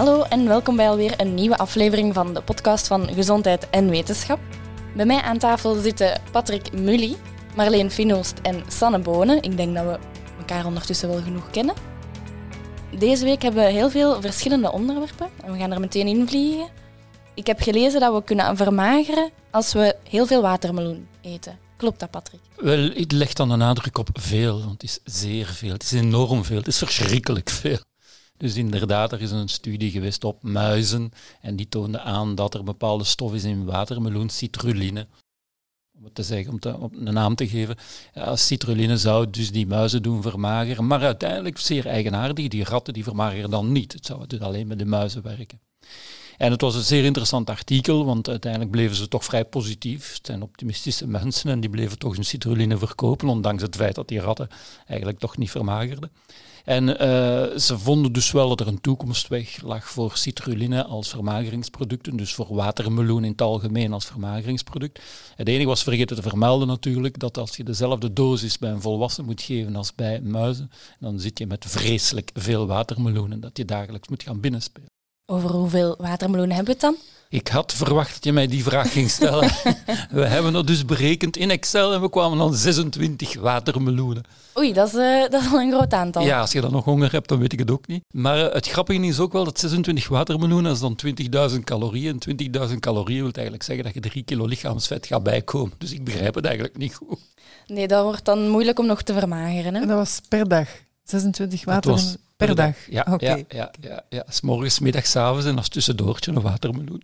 Hallo en welkom bij alweer een nieuwe aflevering van de podcast van Gezondheid en Wetenschap. Bij mij aan tafel zitten Patrick Mully, Marleen Finoost en Sanne Bonen. Ik denk dat we elkaar ondertussen wel genoeg kennen. Deze week hebben we heel veel verschillende onderwerpen en we gaan er meteen in vliegen. Ik heb gelezen dat we kunnen vermageren als we heel veel watermeloen eten. Klopt dat, Patrick? Wel, het legt dan de nadruk op veel, want het is zeer veel. Het is enorm veel. Het is verschrikkelijk veel. Dus inderdaad, er is een studie geweest op muizen en die toonde aan dat er bepaalde stof is in watermeloen, citruline. Om het te zeggen, om, te, om een naam te geven. Ja, citruline zou dus die muizen doen vermageren, maar uiteindelijk zeer eigenaardig, die ratten die vermageren dan niet. Het zou dus alleen met de muizen werken. En het was een zeer interessant artikel, want uiteindelijk bleven ze toch vrij positief. Het zijn optimistische mensen en die bleven toch hun citruline verkopen, ondanks het feit dat die ratten eigenlijk toch niet vermagerden. En uh, ze vonden dus wel dat er een toekomstweg lag voor citruline als vermageringsproducten, dus voor watermeloen in het algemeen als vermageringsproduct. Het enige was vergeten te vermelden natuurlijk dat als je dezelfde dosis bij een volwassen moet geven als bij muizen, dan zit je met vreselijk veel watermeloenen dat je dagelijks moet gaan binnenspelen. Over hoeveel watermeloenen hebben we het dan? Ik had verwacht dat je mij die vraag ging stellen. we hebben dat dus berekend in Excel en we kwamen dan 26 watermeloenen. Oei, dat is, uh, dat is al een groot aantal. Ja, als je dan nog honger hebt, dan weet ik het ook niet. Maar uh, het grappige is ook wel dat 26 watermeloenen is dan 20.000 calorieën. En 20.000 calorieën wil eigenlijk zeggen dat je 3 kilo lichaamsvet gaat bijkomen. Dus ik begrijp het eigenlijk niet goed. Nee, dat wordt dan moeilijk om nog te vermageren. Hè? En dat was per dag. 26 watermeloenen per dag. Ja, okay. ja, ja, ja, ja. S morgens, middags, avonds en als tussendoortje een watermeloen.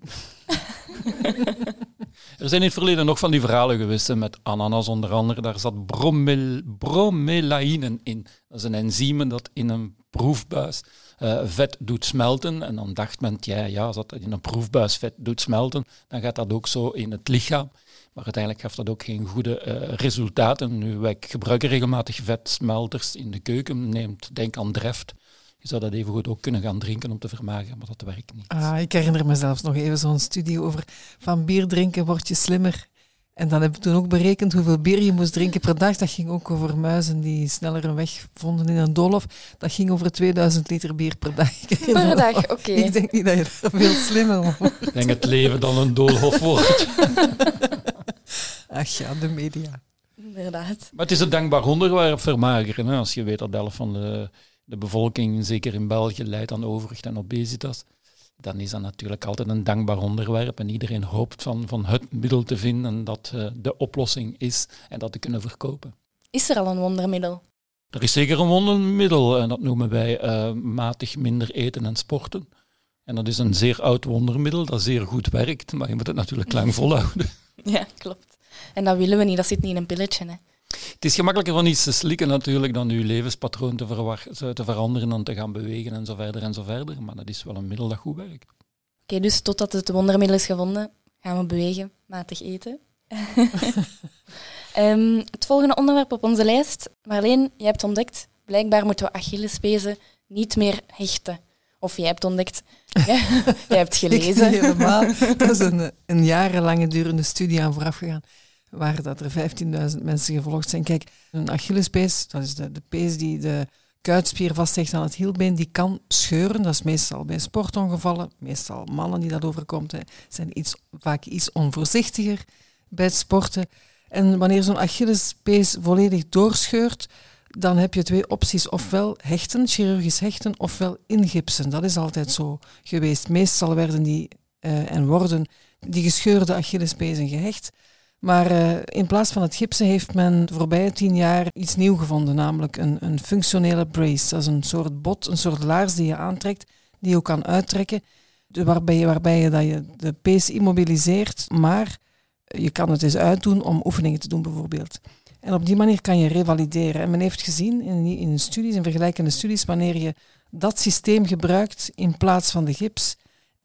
er zijn in het verleden nog van die verhalen geweest met ananas onder andere. Daar zat bromel, bromelaïnen in. Dat is een enzym dat in een proefbuis uh, vet doet smelten. En dan dacht men, ja, ja, als dat in een proefbuis vet doet smelten, dan gaat dat ook zo in het lichaam. Maar uiteindelijk gaf dat ook geen goede uh, resultaten. Nu, wij gebruiken regelmatig vetsmelters in de keuken. Neemt, denk aan Dreft. Je zou dat even goed ook kunnen gaan drinken om te vermageren, maar dat werkt niet. Ah, ik herinner me zelfs nog even zo'n studie over van bier drinken word je slimmer. En dan hebben we toen ook berekend hoeveel bier je moest drinken per dag. Dat ging ook over muizen die sneller een weg vonden in een doolhof. Dat ging over 2000 liter bier per dag. Per dag, oké. Ik denk niet dat je er veel slimmer wordt. Ik denk het leven dan een doolhof wordt. Ach ja, de media. Inderdaad. Maar het is een dankbaar onderwerp vermageren. Hè? Als je weet dat de helft van de, de bevolking, zeker in België, leidt aan overgewicht en obesitas dan is dat natuurlijk altijd een dankbaar onderwerp. En iedereen hoopt van, van het middel te vinden dat uh, de oplossing is en dat te kunnen verkopen. Is er al een wondermiddel? Er is zeker een wondermiddel en dat noemen wij uh, matig minder eten en sporten. En dat is een zeer oud wondermiddel dat zeer goed werkt, maar je moet het natuurlijk lang volhouden. Ja, klopt. En dat willen we niet, dat zit niet in een pilletje. Hè. Het is gemakkelijker van iets te slikken natuurlijk dan uw levenspatroon te, te veranderen en te gaan bewegen en zo verder en zo verder. Maar dat is wel een middel dat goed werkt. Oké, dus totdat het wondermiddel is gevonden, gaan we bewegen, matig eten. um, het volgende onderwerp op onze lijst. Marleen, je hebt ontdekt, blijkbaar moeten we Achillespezen niet meer hechten. Of jij hebt ontdekt, jij, jij hebt gelezen. Ik, helemaal. Dat is een, een jarenlange durende studie aan vooraf gegaan waar dat er 15.000 mensen gevolgd zijn. Kijk, een Achillespees, dat is de, de pees die de kuitspier vastlegt aan het hielbeen, die kan scheuren. Dat is meestal bij sportongevallen, meestal mannen die dat overkomt, zijn iets, vaak iets onvoorzichtiger bij het sporten. En wanneer zo'n Achillespees volledig doorscheurt, dan heb je twee opties. Ofwel hechten, chirurgisch hechten, ofwel ingipsen. Dat is altijd zo geweest. Meestal werden die uh, en worden die gescheurde Achillespezen gehecht. Maar uh, in plaats van het gipsen heeft men de voorbije tien jaar iets nieuw gevonden, namelijk een, een functionele brace. Dat is een soort bot, een soort laars die je aantrekt, die je ook kan uittrekken, waarbij je, waarbij je, dat je de pees immobiliseert, maar je kan het eens uitdoen om oefeningen te doen bijvoorbeeld. En op die manier kan je revalideren. En men heeft gezien in, in studies, in vergelijkende studies, wanneer je dat systeem gebruikt in plaats van de gips,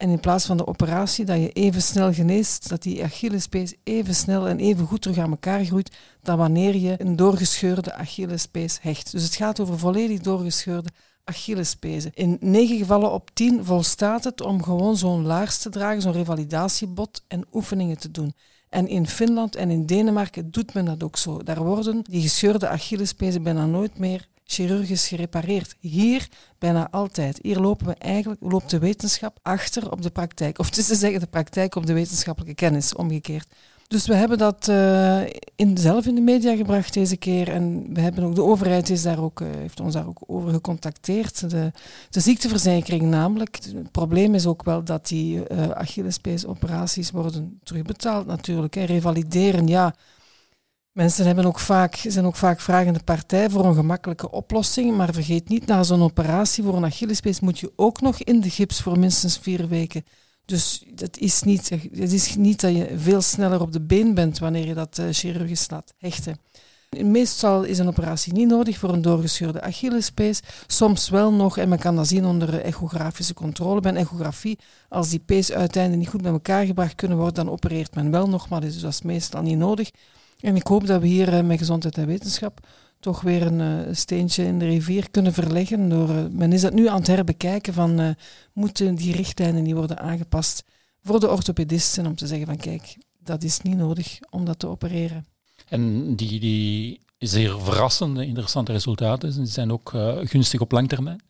en in plaats van de operatie dat je even snel geneest, dat die Achillespees even snel en even goed terug aan elkaar groeit, dan wanneer je een doorgescheurde Achillespees hecht. Dus het gaat over volledig doorgescheurde Achillespezen. In negen gevallen op tien volstaat het om gewoon zo'n laars te dragen, zo'n revalidatiebot en oefeningen te doen. En in Finland en in Denemarken doet men dat ook zo. Daar worden die gescheurde Achillespezen bijna nooit meer chirurgisch gerepareerd. Hier bijna altijd. Hier lopen we eigenlijk, loopt de wetenschap achter op de praktijk. Of het is te zeggen, de praktijk op de wetenschappelijke kennis, omgekeerd. Dus we hebben dat uh, in, zelf in de media gebracht deze keer. En we hebben ook, de overheid is daar ook, uh, heeft ons daar ook over gecontacteerd. De, de ziekteverzekering namelijk. Het probleem is ook wel dat die uh, Achillespees-operaties worden terugbetaald natuurlijk. Hè. Revalideren, ja. Mensen hebben ook vaak, zijn ook vaak vragende partij voor een gemakkelijke oplossing. Maar vergeet niet, na zo'n operatie voor een Achillespees moet je ook nog in de gips voor minstens vier weken. Dus het is niet, is niet dat je veel sneller op de been bent wanneer je dat uh, chirurgisch laat hechten. Meestal is een operatie niet nodig voor een doorgescheurde Achillespees. Soms wel nog, en men kan dat zien onder echografische controle. Bij een echografie, als die peesuiteinden niet goed bij elkaar gebracht kunnen worden, dan opereert men wel nog, maar dus dat is meestal niet nodig. En ik hoop dat we hier uh, met gezondheid en wetenschap toch weer een uh, steentje in de rivier kunnen verleggen. Door, uh, men is dat nu aan het herbekijken van uh, moeten die richtlijnen niet worden aangepast voor de orthopedisten om te zeggen van kijk, dat is niet nodig om dat te opereren. En die, die zeer verrassende, interessante resultaten zijn ook gunstig op lang termijn?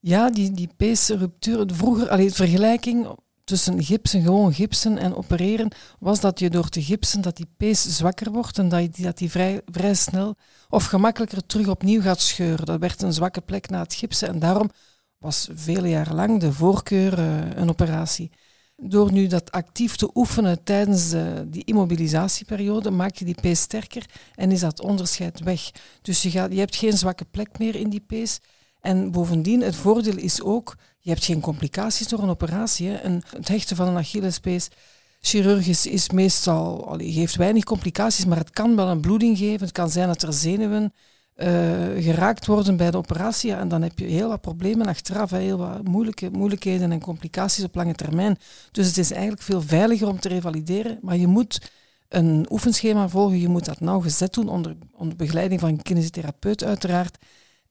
Ja, die, die peesruptuur, vroeger, alleen vergelijking tussen gipsen, gewoon gipsen en opereren, was dat je door te gipsen dat die pees zwakker wordt en dat die, dat die vrij, vrij snel of gemakkelijker terug opnieuw gaat scheuren. Dat werd een zwakke plek na het gipsen en daarom was vele jaren lang de voorkeur uh, een operatie. Door nu dat actief te oefenen tijdens de, die immobilisatieperiode, maak je die pees sterker en is dat onderscheid weg. Dus je, gaat, je hebt geen zwakke plek meer in die pees. En bovendien, het voordeel is ook, je hebt geen complicaties door een operatie. Hè. En het hechten van een Achillespees chirurgisch is meestal, geeft weinig complicaties, maar het kan wel een bloeding geven. Het kan zijn dat er zenuwen uh, geraakt worden bij de operatie. en dan heb je heel wat problemen achteraf, heel wat moeilijke, moeilijkheden en complicaties op lange termijn. Dus het is eigenlijk veel veiliger om te revalideren, maar je moet een oefenschema volgen. Je moet dat nauwgezet doen onder, onder begeleiding van een kinesitherapeut uiteraard.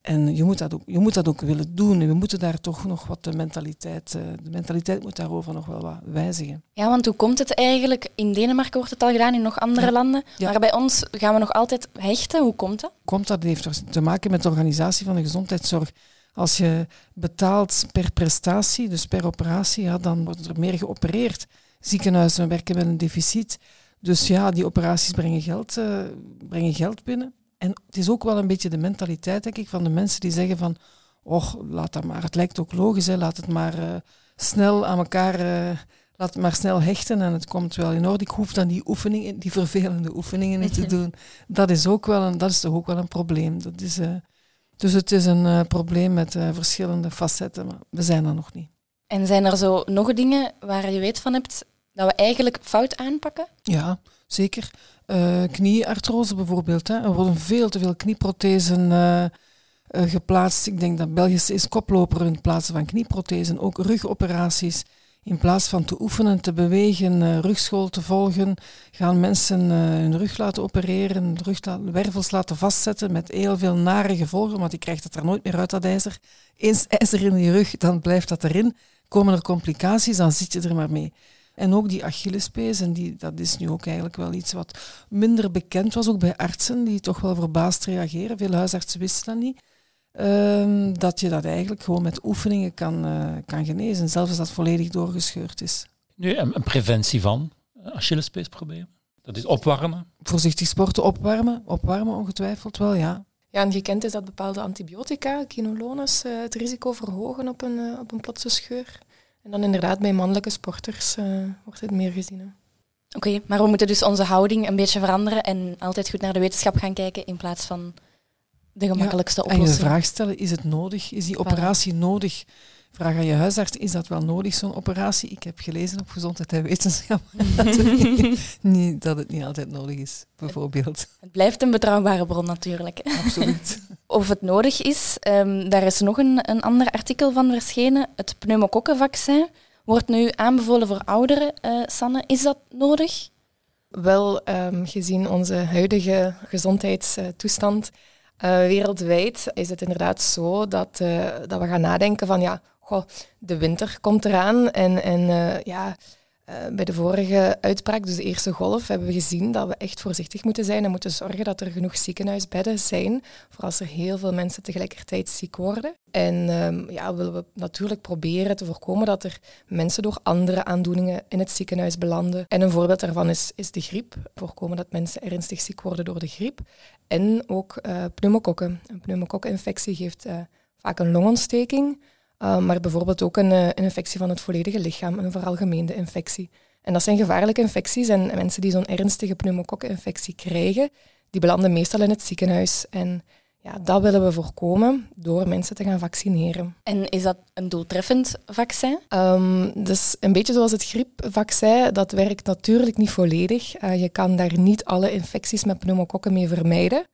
En je moet, dat ook, je moet dat ook willen doen. En we moeten daar toch nog wat de mentaliteit, eh, de mentaliteit moet daarover nog wel wat wijzigen. Ja, want hoe komt het eigenlijk? In Denemarken wordt het al gedaan, in nog andere landen. Maar bij ons gaan we nog altijd hechten. Hoe komt dat? Komt dat heeft te maken met de organisatie van de gezondheidszorg. Als je betaalt per prestatie, dus per operatie, ja, dan wordt er meer geopereerd. Ziekenhuizen werken met een deficit. Dus ja, die operaties brengen geld, uh, brengen geld binnen. En het is ook wel een beetje de mentaliteit, denk ik, van de mensen die zeggen van, och, laat dat maar. Het lijkt ook logisch, hè, laat het maar uh, snel aan elkaar, uh, laat het maar snel hechten en het komt wel in orde. Ik hoef dan die oefeningen, die vervelende oefeningen niet te doen. Dat is ook wel een, dat is toch ook wel een probleem. Dat is, uh, dus het is een probleem met verschillende facetten, maar we zijn er nog niet. En zijn er zo nog dingen waar je weet van hebt dat we eigenlijk fout aanpakken? Ja, zeker. Uh, knieartrose bijvoorbeeld. Hè. Er worden veel te veel knieprothesen uh, uh, geplaatst. Ik denk dat België is koploper in plaats van knieprothesen. Ook rugoperaties. In plaats van te oefenen, te bewegen, rugschool te volgen, gaan mensen hun rug laten opereren, rug wervels laten vastzetten met heel veel nare gevolgen, want je krijgt het er nooit meer uit, dat ijzer. Eens ijzer in je rug, dan blijft dat erin. Komen er complicaties, dan zit je er maar mee. En ook die Achillespees, en die, dat is nu ook eigenlijk wel iets wat minder bekend was, ook bij artsen, die toch wel verbaasd reageren. Veel huisartsen wisten dat niet. Um, dat je dat eigenlijk gewoon met oefeningen kan, uh, kan genezen, zelfs als dat volledig doorgescheurd is. Nu, een, een preventie van Achillespeesproblemen? Dat is opwarmen? Voorzichtig sporten, opwarmen. Opwarmen ongetwijfeld wel, ja. Ja, en gekend is dat bepaalde antibiotica, quinolones, uh, het risico verhogen op een, uh, op een plotse scheur. En dan inderdaad bij mannelijke sporters uh, wordt het meer gezien. Oké, maar we moeten dus onze houding een beetje veranderen en altijd goed naar de wetenschap gaan kijken in plaats van de gemakkelijkste ja, oplossing. En je vraag stellen, is het nodig? Is die operatie nodig? Vraag aan je huisarts, is dat wel nodig, zo'n operatie? Ik heb gelezen op Gezondheid en Wetenschap dat, het niet, dat het niet altijd nodig is, bijvoorbeeld. Het blijft een betrouwbare bron natuurlijk. Absoluut. of het nodig is, um, daar is nog een, een ander artikel van verschenen. Het pneumokokkenvaccin wordt nu aanbevolen voor ouderen. Uh, Sanne, is dat nodig? Wel, um, gezien onze huidige gezondheidstoestand uh, wereldwijd, is het inderdaad zo dat, uh, dat we gaan nadenken van ja, de winter komt eraan en, en ja, Eh, bij de vorige uitbraak, dus de eerste golf, hebben we gezien dat we echt voorzichtig moeten zijn en moeten zorgen dat er genoeg ziekenhuisbedden zijn voor als er heel veel mensen tegelijkertijd ziek worden. En um, ja, willen we natuurlijk proberen te voorkomen dat er mensen door andere aandoeningen in het ziekenhuis belanden. En een voorbeeld daarvan is, is de griep. Voorkomen dat mensen ernstig ziek worden door de griep. En ook uh, pneumokokken. Een pneumokokkeninfectie geeft vaak een longontsteking. Uh, maar bijvoorbeeld ook een, een, infectie van het volledige lichaam, een veralgemeende infectie. En dat zijn gevaarlijke infecties en mensen die zo'n ernstige pneumokokkeninfectie krijgen, die belanden meestal in het ziekenhuis. En ja, dat willen we voorkomen door mensen te gaan vaccineren. En is dat een doeltreffend vaccin? Um, dus een beetje zoals het griepvaccin, dat werkt natuurlijk niet volledig. Uh, je kan daar niet alle infecties met pneumokokken mee vermijden.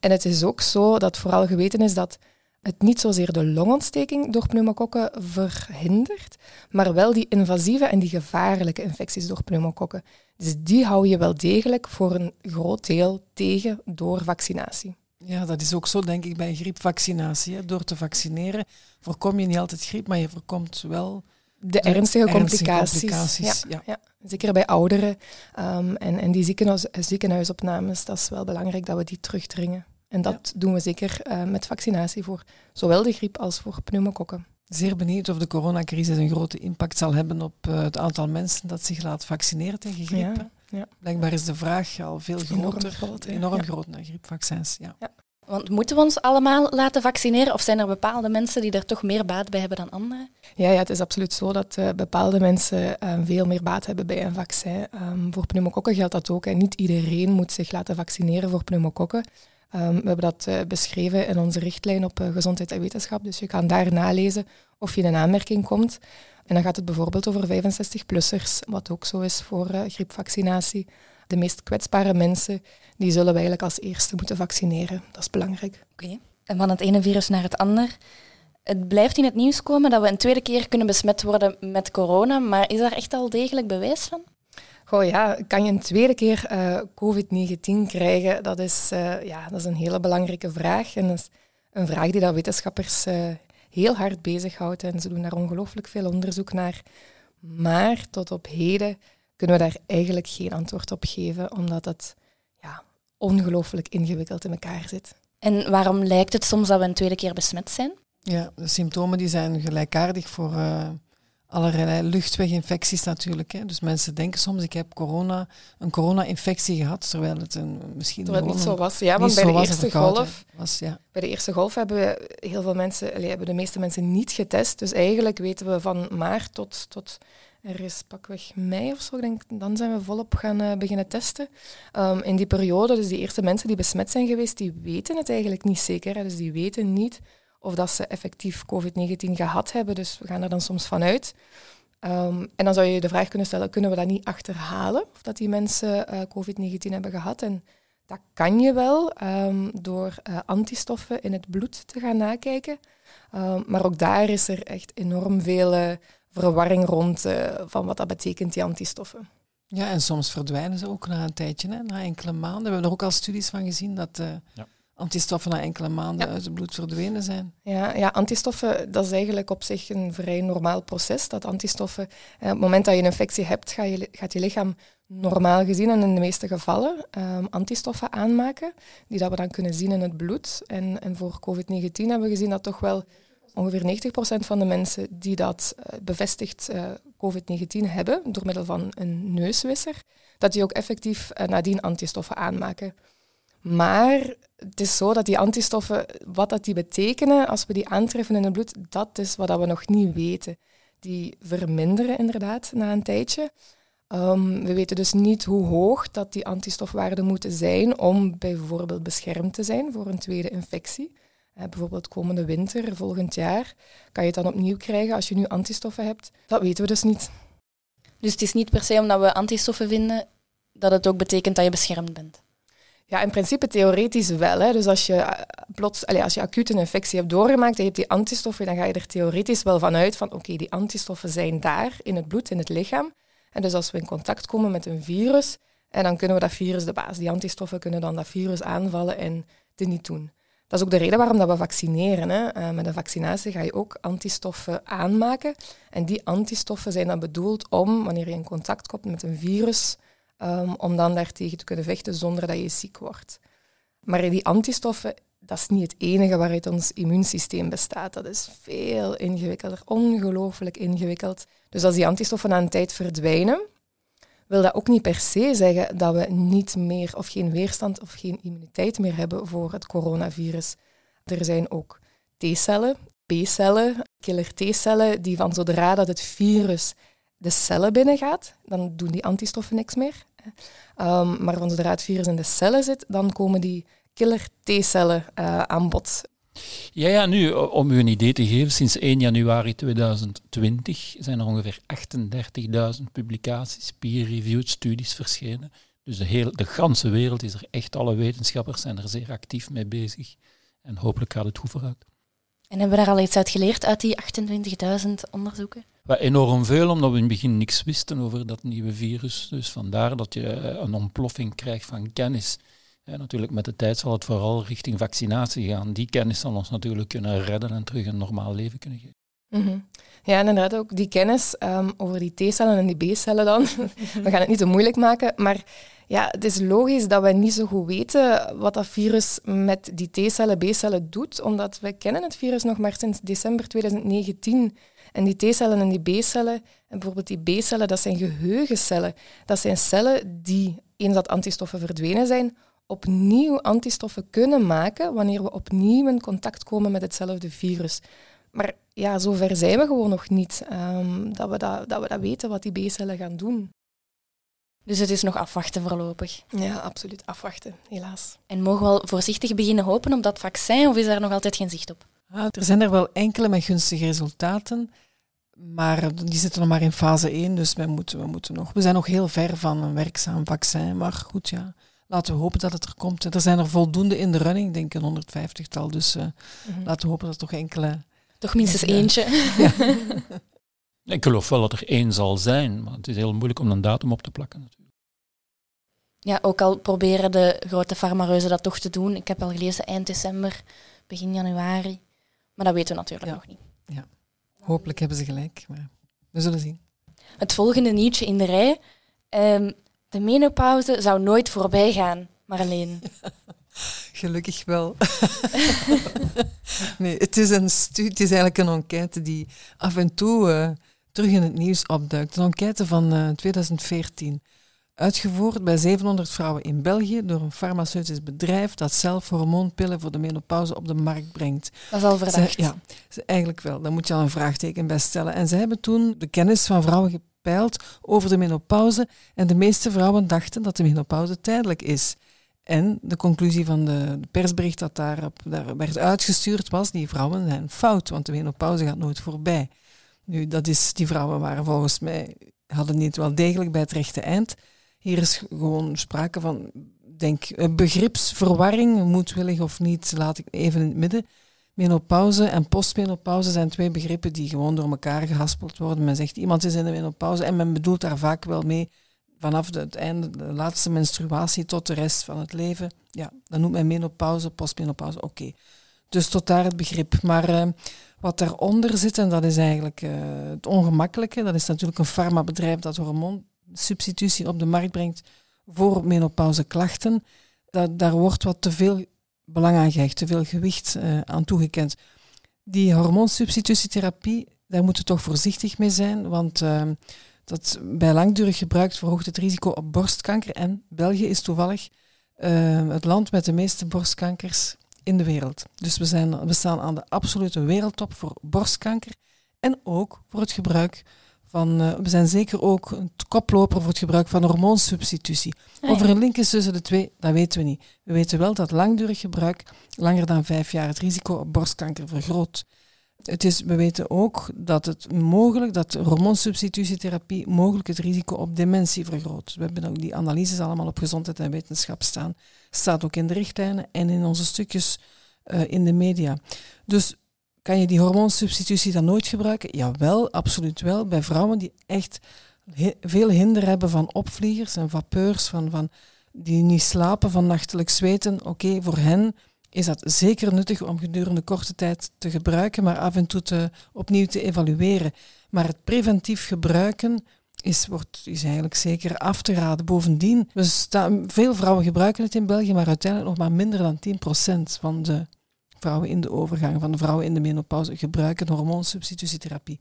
En het is ook zo dat vooral geweten is dat het niet zozeer de longontsteking door pneumokokken verhindert, maar wel die invasieve en die gevaarlijke infecties door pneumokokken. Dus die hou je wel degelijk voor een groot deel tegen door vaccinatie. Ja, dat is ook zo, denk ik, bij griepvaccinatie. Door te vaccineren voorkom je niet altijd griep, maar je voorkomt wel de, ernstige, complicaties. Ja, ja. Zeker bij ouderen. Um, en, en die ziekenhuis, ziekenhuisopnames, dat is wel belangrijk dat we die terugdringen. En dat doen we zeker uh, met vaccinatie voor zowel de griep als voor pneumokokken. Zeer benieuwd of de coronacrisis een grote impact zal hebben op uh, het aantal mensen dat zich laat vaccineren tegen griep. Ja, ja. Blijkbaar is de vraag al veel groter, enorm groot, enorm groot naar griepvaccins. Ja. Want moeten we ons allemaal laten vaccineren of zijn er bepaalde mensen die er toch meer baat bij hebben dan anderen? Ja, ja het is absoluut zo dat uh, bepaalde mensen uh, veel meer baat hebben bij een vaccin. Um, voor pneumokokken geldt dat ook. En niet iedereen moet zich laten vaccineren voor pneumokokken. Um, we hebben dat uh, beschreven in onze richtlijn op uh, gezondheid en wetenschap. Dus je kan daar nalezen of je in aanmerking komt. En dan gaat het bijvoorbeeld over 65-plussers, wat ook zo is voor uh, griepvaccinatie. De meest kwetsbare mensen, die zullen we eigenlijk als eerste moeten vaccineren. Dat is belangrijk. Oké. En van het ene virus naar het ander. Het blijft in het nieuws komen dat we een tweede keer kunnen besmet worden met corona, maar is daar echt al degelijk bewijs van? Goh ja, kan je een tweede keer uh, COVID-19 krijgen? Dat is, uh, ja, dat is een hele belangrijke vraag. En dat is een vraag die dat wetenschappers uh, heel hard bezighoudt. En ze doen daar ongelooflijk veel onderzoek naar. Maar tot op heden kunnen we daar eigenlijk geen antwoord op geven, omdat het ja, ongelooflijk ingewikkeld in elkaar zit. En waarom lijkt het soms dat we een tweede keer besmet zijn? Ja, de symptomen die zijn gelijkaardig voor allerlei luchtweginfecties natuurlijk. Hè. Dus mensen denken soms, ik heb corona, een corona-infectie gehad, terwijl het een, misschien terwijl het niet zo was. Ja, want bij de eerste golf, was, ja. bij de eerste golf hebben we heel veel mensen, allee, hebben de meeste mensen niet getest. Dus eigenlijk weten we van maart tot, tot er is pakweg mei of zo, denk, dan zijn we volop gaan uh, beginnen testen. Um, in die periode, dus die eerste mensen die besmet zijn geweest, die weten het eigenlijk niet zeker. Hè. Dus die weten niet of dat ze effectief COVID-19 gehad hebben. Dus we gaan er dan soms vanuit. Um, en dan zou je de vraag kunnen stellen, kunnen we dat niet achterhalen? Of dat die mensen uh, COVID-19 hebben gehad? En dat kan je wel um, door uh, antistoffen in het bloed te gaan nakijken. Um, maar ook daar is er echt enorm veel uh, verwarring rond van wat dat betekent, die antistoffen. Ja, en soms verdwijnen ze ook na een tijdje, hè, na enkele maanden. We hebben er ook al studies van gezien dat ja antistoffen na enkele maanden uit het bloed verdwenen zijn. Ja, ja, antistoffen, dat is eigenlijk op zich een vrij normaal proces. Dat antistoffen, eh, op het moment dat je een infectie hebt, ga je, gaat je lichaam normaal gezien en in de meeste gevallen um, antistoffen aanmaken, die dat we dan kunnen zien in het bloed. En, en voor COVID-19 hebben we gezien dat toch wel ongeveer 90% van de mensen die dat uh, bevestigd uh, COVID-19 hebben, door middel van een neuswisser, dat die ook effectief uh, nadien antistoffen aanmaken. Maar het is zo dat die antistoffen, wat dat die betekenen als we die aantreffen in het bloed, dat is wat we nog niet weten. Die verminderen inderdaad na een tijdje. Um, we weten dus niet hoe hoog dat die antistofwaarden moeten zijn om bijvoorbeeld beschermd te zijn voor een tweede infectie. Uh, bijvoorbeeld komende winter, volgend jaar, kan je het dan opnieuw krijgen als je nu antistoffen hebt. Dat weten we dus niet. Dus het is niet per se omdat we antistoffen vinden dat het ook betekent dat je beschermd bent? Ja, in principe theoretisch wel. Hè. Dus als je, eh, plots, allez, als je acuut een infectie hebt doorgemaakt en je hebt die antistoffen, dan ga je er theoretisch wel van uit van oké, die antistoffen zijn daar in het bloed, in het lichaam. En dus als we in contact komen met een virus, en dan kunnen we dat virus de baas. Die antistoffen kunnen dan dat virus aanvallen en het niet doen. Dat is ook de reden waarom dat we vaccineren. Hè. Uh, met een vaccinatie ga je ook antistoffen aanmaken. En die antistoffen zijn dan bedoeld om, wanneer je in contact komt met een virus, um, om dan daartegen te kunnen vechten zonder dat je ziek wordt. Maar die antistoffen, dat is niet het enige waaruit ons immuunsysteem bestaat. Dat is veel ingewikkelder, ongelooflijk ingewikkeld. Dus als die antistoffen na een tijd verdwijnen, wil dat ook niet per se zeggen dat we niet meer of geen weerstand of geen immuniteit meer hebben voor het coronavirus. Er zijn ook T-cellen, B-cellen, killer T-cellen, die van zodra dat het virus de cellen binnengaat, dan doen die antistoffen niks meer. Um, maar zodra het virus in de cellen zit, dan komen die killer T-cellen uh, aan bod. Ja, ja, nu, om u een idee te geven, sinds 1 januari 2020 zijn er ongeveer 38.000 publicaties, peer-reviewed studies verschenen. Dus de, hele, de ganse wereld is er echt, alle wetenschappers zijn er zeer actief mee bezig. En hopelijk gaat het goed vooruit. En hebben we daar al iets uit geleerd uit die 28.000 onderzoeken? Wel, enorm veel, omdat we in het begin niks wisten over dat nieuwe virus. Dus vandaar dat je een ontploffing krijgt van kennis. Ja, natuurlijk, met de tijd zal het vooral richting vaccinatie gaan. Die kennis zal ons natuurlijk kunnen redden en terug een normaal leven kunnen geven. Mm Ja, en inderdaad ook die kennis um, over die T-cellen en die B-cellen dan. we gaan het niet te moeilijk maken, maar ja, het is logisch dat we niet zo goed weten wat dat virus met die T-cellen, B-cellen doet, omdat we kennen het virus nog maar sinds december 2019. En die T-cellen en die B-cellen, en bijvoorbeeld die B-cellen, dat zijn geheugencellen. Dat zijn cellen die, eens dat antistoffen verdwenen zijn, opnieuw antistoffen kunnen maken wanneer we opnieuw in contact komen met hetzelfde virus. Maar ja, zover zijn we gewoon nog niet, um, dat, we dat, dat we dat weten wat die B-cellen gaan doen. Dus het is nog afwachten voorlopig. Ja, absoluut afwachten, helaas. En mogen we al voorzichtig beginnen hopen op dat vaccin, of is daar nog altijd geen zicht op? Ah, er zijn er wel enkele met gunstige resultaten, maar die zitten nog maar in fase 1, dus wij moeten, we, moeten nog, we zijn nog heel ver van een werkzaam vaccin. Maar goed, ja, laten we hopen dat het er komt. Er zijn er voldoende in de running, ik denk een 150-tal. Dus uh, mm-hmm. laten we hopen dat er toch enkele... Toch minstens eentje. Ja. ik geloof wel dat er één zal zijn, maar het is heel moeilijk om een datum op te plakken natuurlijk. Ja, ook al proberen de grote farmareuzen dat toch te doen. Ik heb al gelezen eind december, begin januari. Maar dat weten we natuurlijk nog niet. Ja, hopelijk hebben ze gelijk, maar we zullen zien. Het volgende nieuwtje in de rij. Um, de menopauze zou nooit voorbij gaan, Marleen. Gelukkig wel. nee, het is een studie, het is eigenlijk een enquête die af en toe uh, terug in het nieuws opduikt. Een enquête van uh, eh, 2014. Uitgevoerd bij 700 vrouwen in België door een farmaceutisch bedrijf dat zelf hormoonpillen voor de menopauze op de markt brengt. Dat is al verdacht. ja, eigenlijk wel. Daar moet je al een vraagteken bij stellen. En ze hebben toen de kennis van vrouwen over de menopauze en de meeste vrouwen dachten dat de menopauze tijdelijk is. En de conclusie van de persbericht dat daarop, daar werd uitgestuurd was, die vrouwen zijn fout, want de menopauze gaat nooit voorbij. Nu, dat is, die vrouwen waren volgens mij, hadden niet wel degelijk bij het rechte eind. Hier is gewoon sprake van, denk, begripsverwarring, moedwillig of niet, laat ik even in het midden. Menopauze en postmenopauze zijn twee begrippen die gewoon door elkaar gehaspeld worden. Men zegt iemand is in de menopauze en men bedoelt daar vaak wel mee vanaf het einde, de laatste menstruatie tot de rest van het leven. Ja, dan noemt men menopauze, postmenopauze, oké. Dus tot daar het begrip. Maar uh, wat daaronder zit, en dat is eigenlijk uh, het ongemakkelijke, dat is natuurlijk een farmabedrijf dat hormoonsubstitutie op de markt brengt voor menopauzeklachten. Dat, daar wordt wat te veel belang aan gehecht, te veel gewicht uh, aan toegekend. Die hormoonsubstitutietherapie, daar moeten we toch voorzichtig mee zijn, want uh, dat bij langdurig gebruik verhoogt het risico op borstkanker. En België is toevallig het land met de meeste borstkankers in de wereld. Dus we, zijn, we staan aan de absolute wereldtop voor borstkanker en ook voor het gebruik van, uh, we zijn zeker ook een koploper voor het gebruik van hormoonsubstitutie. Ah, of er een link is tussen de twee, dat weten we niet. We weten wel dat langdurig gebruik langer dan vijf jaar het risico op borstkanker vergroot. Het is, we weten ook dat het mogelijk, dat hormoonsubstitutietherapie mogelijk het risico op dementie vergroot. We hebben ook die analyses allemaal op gezondheid en wetenschap staan. Staat ook in de richtlijnen en in onze stukjes uh, in de media. Dus kan je die hormoonsubstitutie dan nooit gebruiken? Jawel, absoluut wel. Bij vrouwen die echt veel hinder hebben van opvliegers en vapeurs, van, van, die niet slapen van nachtelijk zweten. Oké, voor hen is dat zeker nuttig om gedurende korte tijd te gebruiken, maar af en toe opnieuw te evalueren. Maar het preventief gebruiken is, wordt, is eigenlijk zeker af te raden. Bovendien, we staan, veel vrouwen gebruiken het in België, maar uiteindelijk nog maar minder dan 10% van de vrouwen in de overgang, van de vrouwen in de menopauze, gebruiken hormoonsubstitutietherapie.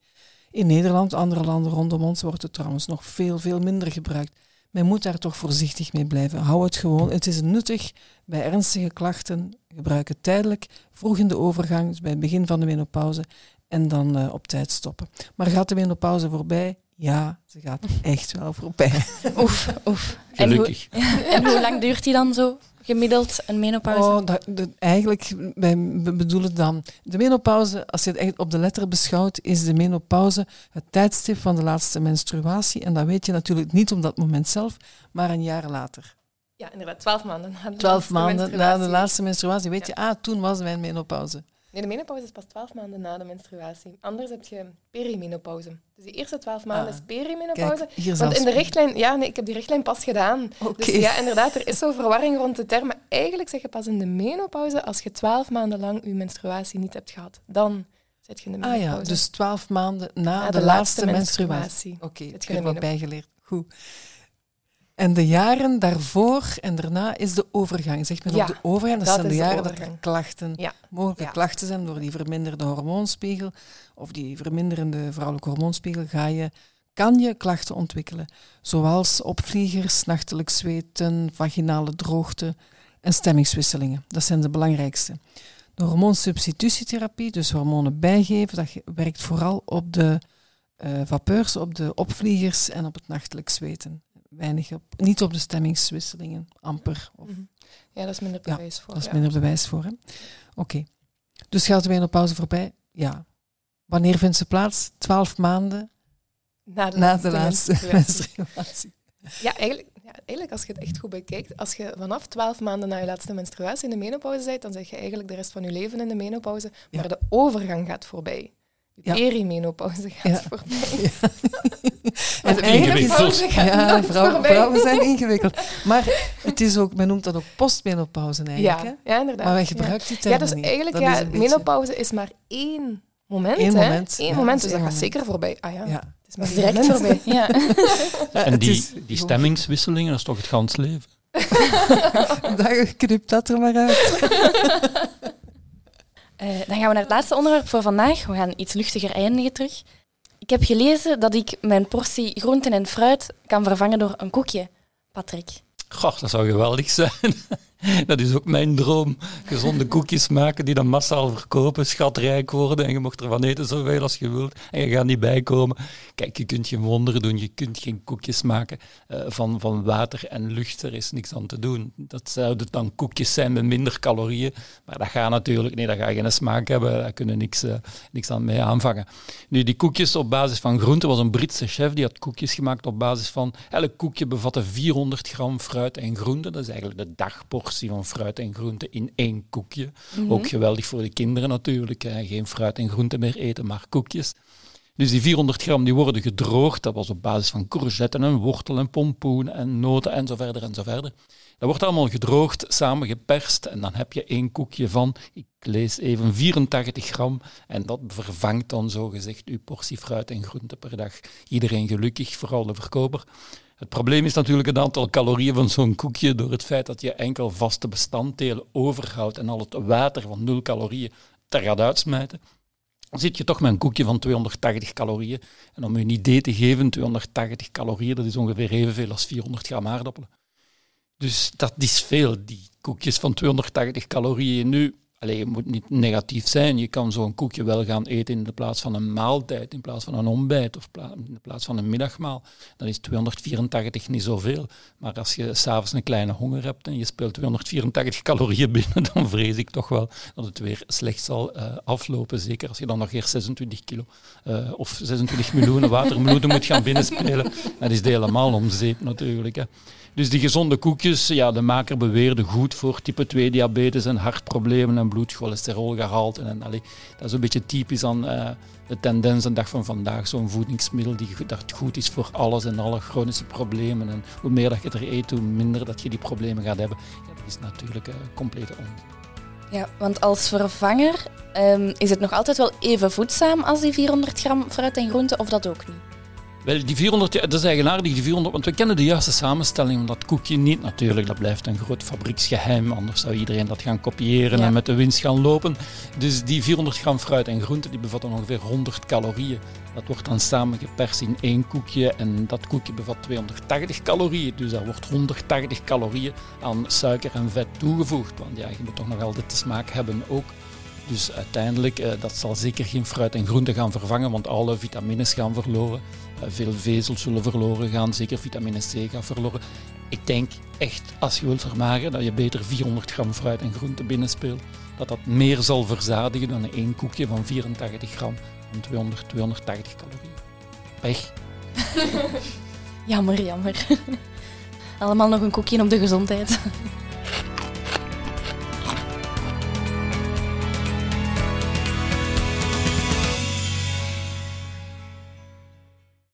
In Nederland, andere landen rondom ons, wordt het trouwens nog veel, veel minder gebruikt. Men moet daar toch voorzichtig mee blijven. Hou het gewoon. Het is nuttig bij ernstige klachten. Gebruik het tijdelijk, vroeg in de overgang, dus bij het begin van de menopauze, en dan uh, op tijd stoppen. Maar gaat de menopauze voorbij? Ja, ze gaat echt wel voorbij. Oef, oef. Gelukkig. En hoe, en hoe lang duurt die dan zo? gemiddeld een menopauze? Oh, dat, dat, eigenlijk, wij bedoelen dan... De menopauze, als je het echt op de letter beschouwt, is de menopauze het tijdstip van de laatste menstruatie. En dat weet je natuurlijk niet op dat moment zelf, maar een jaar later. Ja, inderdaad, twaalf maanden na de Twaalf maanden na de laatste menstruatie weet je, ah, toen was mijn menopauze. Nee, de menopauze is pas 12 maanden na de menstruatie. Anders heb je perimenopauze. Dus die eerste 12 maanden ah, is perimenopauze. Kijk, Want in de richtlijn, ja, nee, ik heb die richtlijn pas gedaan. Dus ja, inderdaad, er is zo verwarring rond de termen. Eigenlijk zeg je pas in de menopauze als je 12 maanden lang je menstruatie niet hebt gehad. Dan zit je in de menopauze. Ah ja, dus 12 maanden na, de, laatste, menstruatie. Oké, okay, ik heb wat bijgeleerd. Goed. En de jaren daarvoor en daarna is de overgang. Zegt men ja, op de overgang, dat, zijn de jaren dat er klachten, mogelijke klachten zijn door die verminderde hormoonspiegel of die verminderende vrouwelijke hormoonspiegel, ga je, kan je klachten ontwikkelen. Zoals opvliegers, nachtelijk zweten, vaginale droogte en stemmingswisselingen. Dat zijn de belangrijkste. De hormoonsubstitutietherapie, dus hormonen bijgeven, dat werkt vooral op de uh, vapeurs, op de opvliegers en op het nachtelijk zweten weinig op, niet op de stemmingswisselingen, amper. Of, mhm. ja, dat is minder bewijs voor. Dat is minder bewijs voor. Oké. Dus gaat de menopauze voorbij? Ja. Wanneer vindt ze plaats? Twaalf maanden na de, na de laatste menstruatie. Ja, eigenlijk, ja, eigenlijk als je het echt goed bekijkt, als je vanaf twaalf maanden na je laatste menstruatie in de menopauze bent, dan zeg je eigenlijk de rest van je leven in de menopauze, maar de overgang gaat voorbij. De perimenopauze gaat voorbij. En ingewikkeld. Ja, vrouwen, vrouwen zijn ingewikkeld. Maar het is ook, men noemt dat ook postmenopauze eigenlijk. Ja, ja inderdaad. Maar wij gebruiken die term Ja, dus eigenlijk, ja, menopauze is maar één moment. Eén moment. Eén moment, dus dat gaat zeker voorbij. Ah ja, het is maar direct voorbij. Ja. En die, die stemmingswisselingen, dat is toch het gans leven? Dan knipt dat er maar uit. Uh, dan gaan we naar het laatste onderwerp voor vandaag. We gaan iets luchtiger eindigen terug. Ik heb gelezen dat ik mijn portie groenten en fruit kan vervangen door een koekje. Patrick. Goh, dat zou geweldig zijn. Dat is ook mijn droom. Gezonde koekjes maken die dan massaal verkopen, schatrijk worden. En je mocht ervan eten zoveel als je wilt. En je gaat niet bijkomen. Kijk, je kunt geen wonderen doen, je kunt geen koekjes maken uh, van, van water en lucht, er is niks aan te doen. Dat zouden dan koekjes zijn met minder calorieën, maar dat gaat natuurlijk niet, dat ga je geen smaak hebben, daar kunnen niks, uh, niks aan mee aanvangen. Nu, die koekjes op basis van groenten, was een Britse chef die had koekjes gemaakt op basis van, elk koekje bevatte 400 gram fruit en groenten, dat is eigenlijk de dagportie van fruit en groente in één koekje. Mhm. Ook geweldig voor de kinderen natuurlijk. Hè. Geen fruit en groente meer eten, maar koekjes. Dus die 400 gram die worden gedroogd. Dat was op basis van courgetten en wortel en pompoen en noten en zo verder en zo verder. Dat wordt allemaal gedroogd, samengeperst en dan heb je één koekje van, ik lees even, 84 gram. En dat vervangt dan zogezegd uw portie fruit en groente per dag. Iedereen gelukkig, vooral de verkoper. Het probleem is natuurlijk het aantal calorieën van zo'n koekje door het feit dat je enkel vaste bestanddelen overhoudt en al het water van 0 calorieën er gaat uitsmijten. Dan zit je toch met een koekje van 280 calorieën. En om je een idee te geven, 280 calorieën, dat is ongeveer evenveel als 400 gram aardappelen. Dus dat is veel, die koekjes van 280 calorieën. Nu, Allee, je moet niet negatief zijn. Je kan zo'n koekje wel gaan eten in de plaats van een maaltijd, in plaats van een ontbijt of in de plaats van een middagmaal. Dan is 284 niet zoveel. Maar als je s'avonds een kleine honger hebt en je speelt 284 calorieën binnen, dan vrees ik toch wel dat het weer slecht zal uh, aflopen. Zeker als je dan nog eerst 26 kilo uh, of 26 miljoen watermeloenen moet gaan binnenspelen. Dat is helemaal om zeep natuurlijk. Hè. Dus die gezonde koekjes, ja, de maker beweerde goed voor type 2 diabetes en hartproblemen en bloedcholesterolgehalte. En, allee, dat is een beetje typisch aan uh, de tendens de dag van vandaag. Zo'n voedingsmiddel die dat goed is voor alles en alle chronische problemen. En hoe meer dat je er eet, hoe minder dat je die problemen gaat hebben. Ja, dat is natuurlijk uh, complete onzin. Ja, want als vervanger ehm, is het nog altijd wel even voedzaam als die 400 gram fruit en groente, of dat ook niet? Wel, die 400, ja, dat is eigenaardig, die 400, want we kennen de juiste samenstelling van dat koekje niet natuurlijk. Dat blijft een groot fabrieksgeheim, anders zou iedereen dat gaan kopiëren Ja. en met de winst gaan lopen. Dus die 400 gram fruit en groente, die bevatten ongeveer 100 calorieën. Dat wordt dan samengeperst in één koekje en dat koekje bevat 280 calorieën. Dus daar wordt 180 calorieën aan suiker en vet toegevoegd. Want ja, je moet toch nog altijd de smaak hebben ook. Dus uiteindelijk, eh, dat zal zeker geen fruit en groente gaan vervangen, want alle vitamines gaan verloren. Eh, veel vezels zullen verloren gaan, zeker vitamine C gaat verloren. Ik denk echt, als je wilt vermageren, dat je beter 400 gram fruit en groente binnenspeelt. Dat dat meer zal verzadigen dan één koekje van 84 gram van 200, 280 calorieën. Pech. Jammer, jammer. Allemaal nog een koekje op de gezondheid.